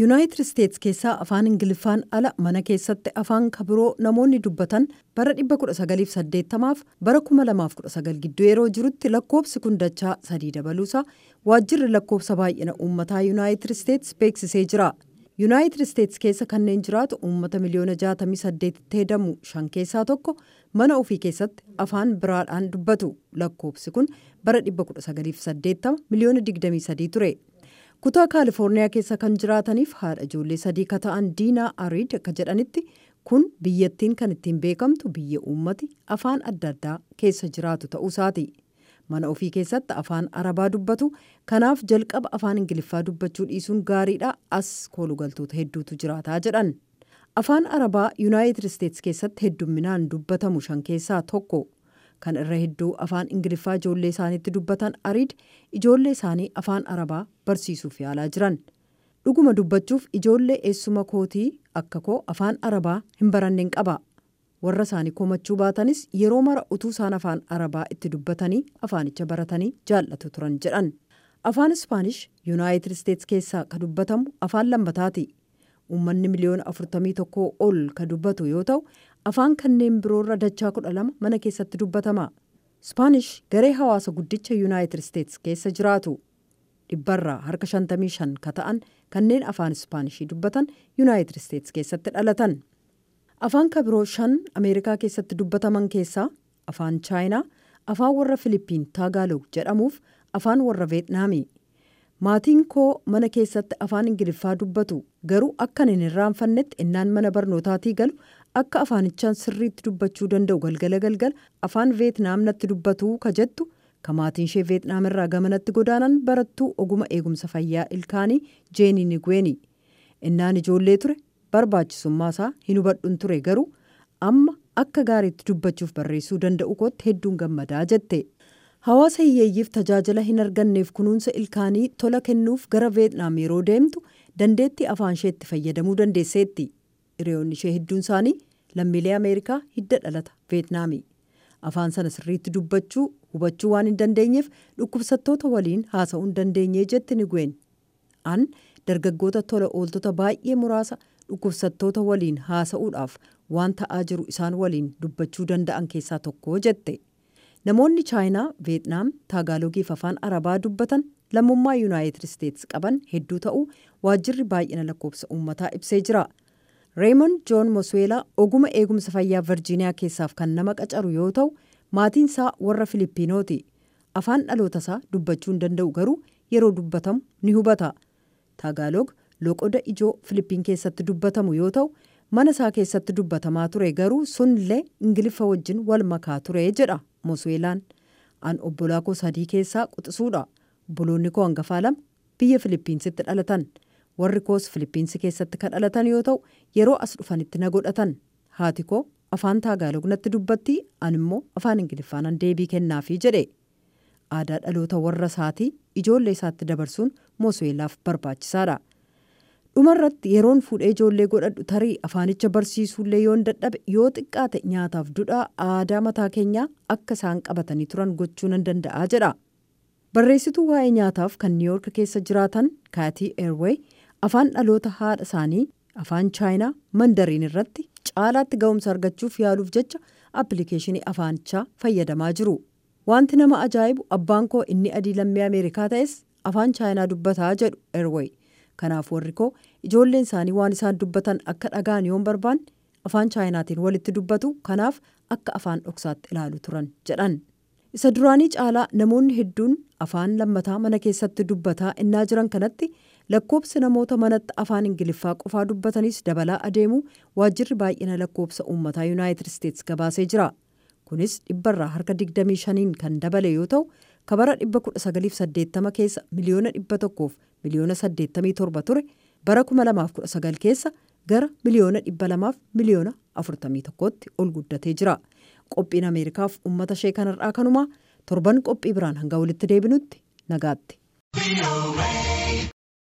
yuunaayitid isteets keessaa afaan ingiliffaan ala mana keessatti afaan kabiroo namoonni dubbatan bara 1980 f bara 2019 gidduu yeroo jirutti lakkoobsi kun dachaa sadii dabaluusaa waajjirri lakkoobsa baay'ina uummataa yuunaayitid isteets beeksisee jira yuunaayitid isteets keessa kanneen jiraatu uummata miliyoona 68 tti hedamu shan keessaa tokko mana ofii keessatti afaan biraadhaan dubbatu lakkoobsi kun bara 1980 miliyoona 23 ture. Kutaa kaalifoorniyaa keessa kan jiraataniif haadha ijoollee sadii ka ta'an diinaa ariid akka jedhanitti kun biyyattiin kan ittiin beekamtu biyya uummati afaan adda addaa keessa jiraatu ta'uusaati mana ofii keessatti afaan arabaa dubbatu kanaaf jalqaba afaan ingiliffaa dubbachuu dhiisuun gaariidha as koolugaltoota hedduutu jiraataa jedhan afaan arabaa yuunaayitid isteets keessatti heddumminaan dubbatamu shan keessaa tokko. Kan irra hedduu afaan ingiliffaa ijoollee isaaniitti dubbatan ariid ijoollee isaanii afaan arabaa barsiisuuf yaalaa jiran. Dhuguma dubbachuuf ijoollee eessuma kootii akka koo afaan arabaa hin baranneen qaba. Warra isaanii komachuu baatanis yeroo mara utuu isaan afaan arabaa itti dubbatanii afaanicha baratanii jaallatu turan jedhan. Afaan ispaanish yuunaayitid isteets keessaa ka dubbatamu afaan lammataati uummanni miliyoona 41 ol ka dubbatu yoo ta'u afaan kanneen biroorra dachaa kudha lama mana keessatti dubbatama ispaanish garee hawaasa guddicha yuunaayitid isteets keessa jiraatu. Dhibbarraa harka 55 ka ta'an kanneen afaan ispaanishii dubbatan yuunaayitid isteets keessatti dhalatan. Afaan kabiroo shan ameerikaa keessatti dubbataman keessaa afaan chaayinaa afaan warra filipiin taagaalog jedhamuuf afaan warra veetnaami maatiin koo mana keessatti afaan ingiliffaa dubbatu garuu akkan hin irraanfannetti innaan mana barnootaatii galu akka afaanichaan sirriitti dubbachuu danda'u galgala galgala afaan veetnaam natti dubbatuu ka jettu ka maatiin ishee veetnaam irraa gamanatti godaanan barattuu oguma eegumsa fayyaa ilkaanii jeenii nigweeni innaan ijoollee ture barbaachisummaa isaa hin hubadhuun ture garuu amma akka gaariitti dubbachuuf barreessuu danda'u kootti hedduun gammadaa jette. hawaasa hiyyeeyyiif tajaajila hin arganneef kunuunsa ilkaanii tola kennuuf gara veetnaam yeroo deemtu dandeettii afaan ishee itti fayyadamuu dandeesseetti hiriyoonni ishee hedduun isaanii lammiilee ameerikaa hidda dhalata veetnaami afaan sana sirriitti dubbachuu hubachuu waan hin dandeenyeef dhukkubsattoota waliin haasa'uu hin dandeenye jetti nigween an dargaggoota tola ooltota baay'ee muraasa dhukkubsattoota waliin haasa'uudhaaf waan ta'aa jiru isaan waliin dubbachuu danda'an keessaa tokko jette. namoonni chaayinaa veetnaam taagaalogiif afaan arabaa dubbatan lammummaa yuunaayitid isteets qaban hedduu ta'uu waajjirri baay'ina lakkoofsa uummataa ibsee jira reemond joon mosweelaa oguma eegumsa fayyaa virjiiniyaa keessaaf kan nama qacaru yoo ta'u maatiin isaa warra filipiinooti afaan dhaloota isaa dubbachuu hin danda'u garuu yeroo dubbatamu ni hubata. Taagaalog loqoda ijoo filipiin keessatti dubbatamu yoo ta'u mana isaa keessatti dubbatamaa ture garuu sunillee ingiliffa wajjin wal makaa ture jedha mosweelaan an obbolaa koo sadii keessaa quxisuudha. Obboloonni koo hangafaa lama biyya filipiinsitti dhalatan warri koos filipiinsi keessatti kan dhalatan yoo ta'u yeroo as dhufanitti na godhatan. Haati koo afaan taagaalog natti dubbatti an immoo afaan ingiliffaanan deebii kennaafii jedhe. Aadaa dhaloota warra isaatii ijoollee isaatti dabarsuun mosweelaaf barbaachisaadha. dhumarratti yeroon fuudhee ijoollee godhadhu tarii afaanicha barsiisuullee yoon dadhabe yoo xiqqaate nyaataaf dudhaa aadaa mataa keenyaa akka isaan qabatanii turan gochuu nan danda'a jedha. Barreessituu waa'ee nyaataaf kan niiyoork keessa jiraatan kaatii eerwey afaan dhaloota haadha isaanii afaan chaayinaa mandariin irratti caalaatti ga'umsa argachuuf yaaluuf jecha appilikeeshinii afaanichaa fayyadamaa jiru wanti nama ajaa'ibu abbaan koo inni adii lammii ameerikaa ta'es afaan chaayinaa dubbataa jedhu eerwey. kanaaf warri koo ijoolleen isaanii waan isaan dubbatan akka dhagaan yoon barbaanne afaan chaayinaatiin walitti dubbatu kanaaf akka afaan dhoksaatti ilaalu turan jedhan isa duraanii caalaa namoonni hedduun afaan lammataa mana keessatti dubbataa innaa jiran kanatti lakkoobsi namoota manatti afaan ingiliffaa qofaa dubbatanis dabalaa adeemu waajjirri baay'ina lakkoobsa uummataa yuunaayitid isteets gabaasee jira kunis dhibbarraa harka 25 kan dabale yoo ta'u kabara 1980 keessa miliyoona 100 miliyoona 87 ture bara 2019 keessa gara miliyoona 200 miliyoona 41tti ol guddatee jira qophiin ameerikaaf uummata ishee kanarraa kanumaa torban qophii biraan hanga walitti deebinutti nagaatti.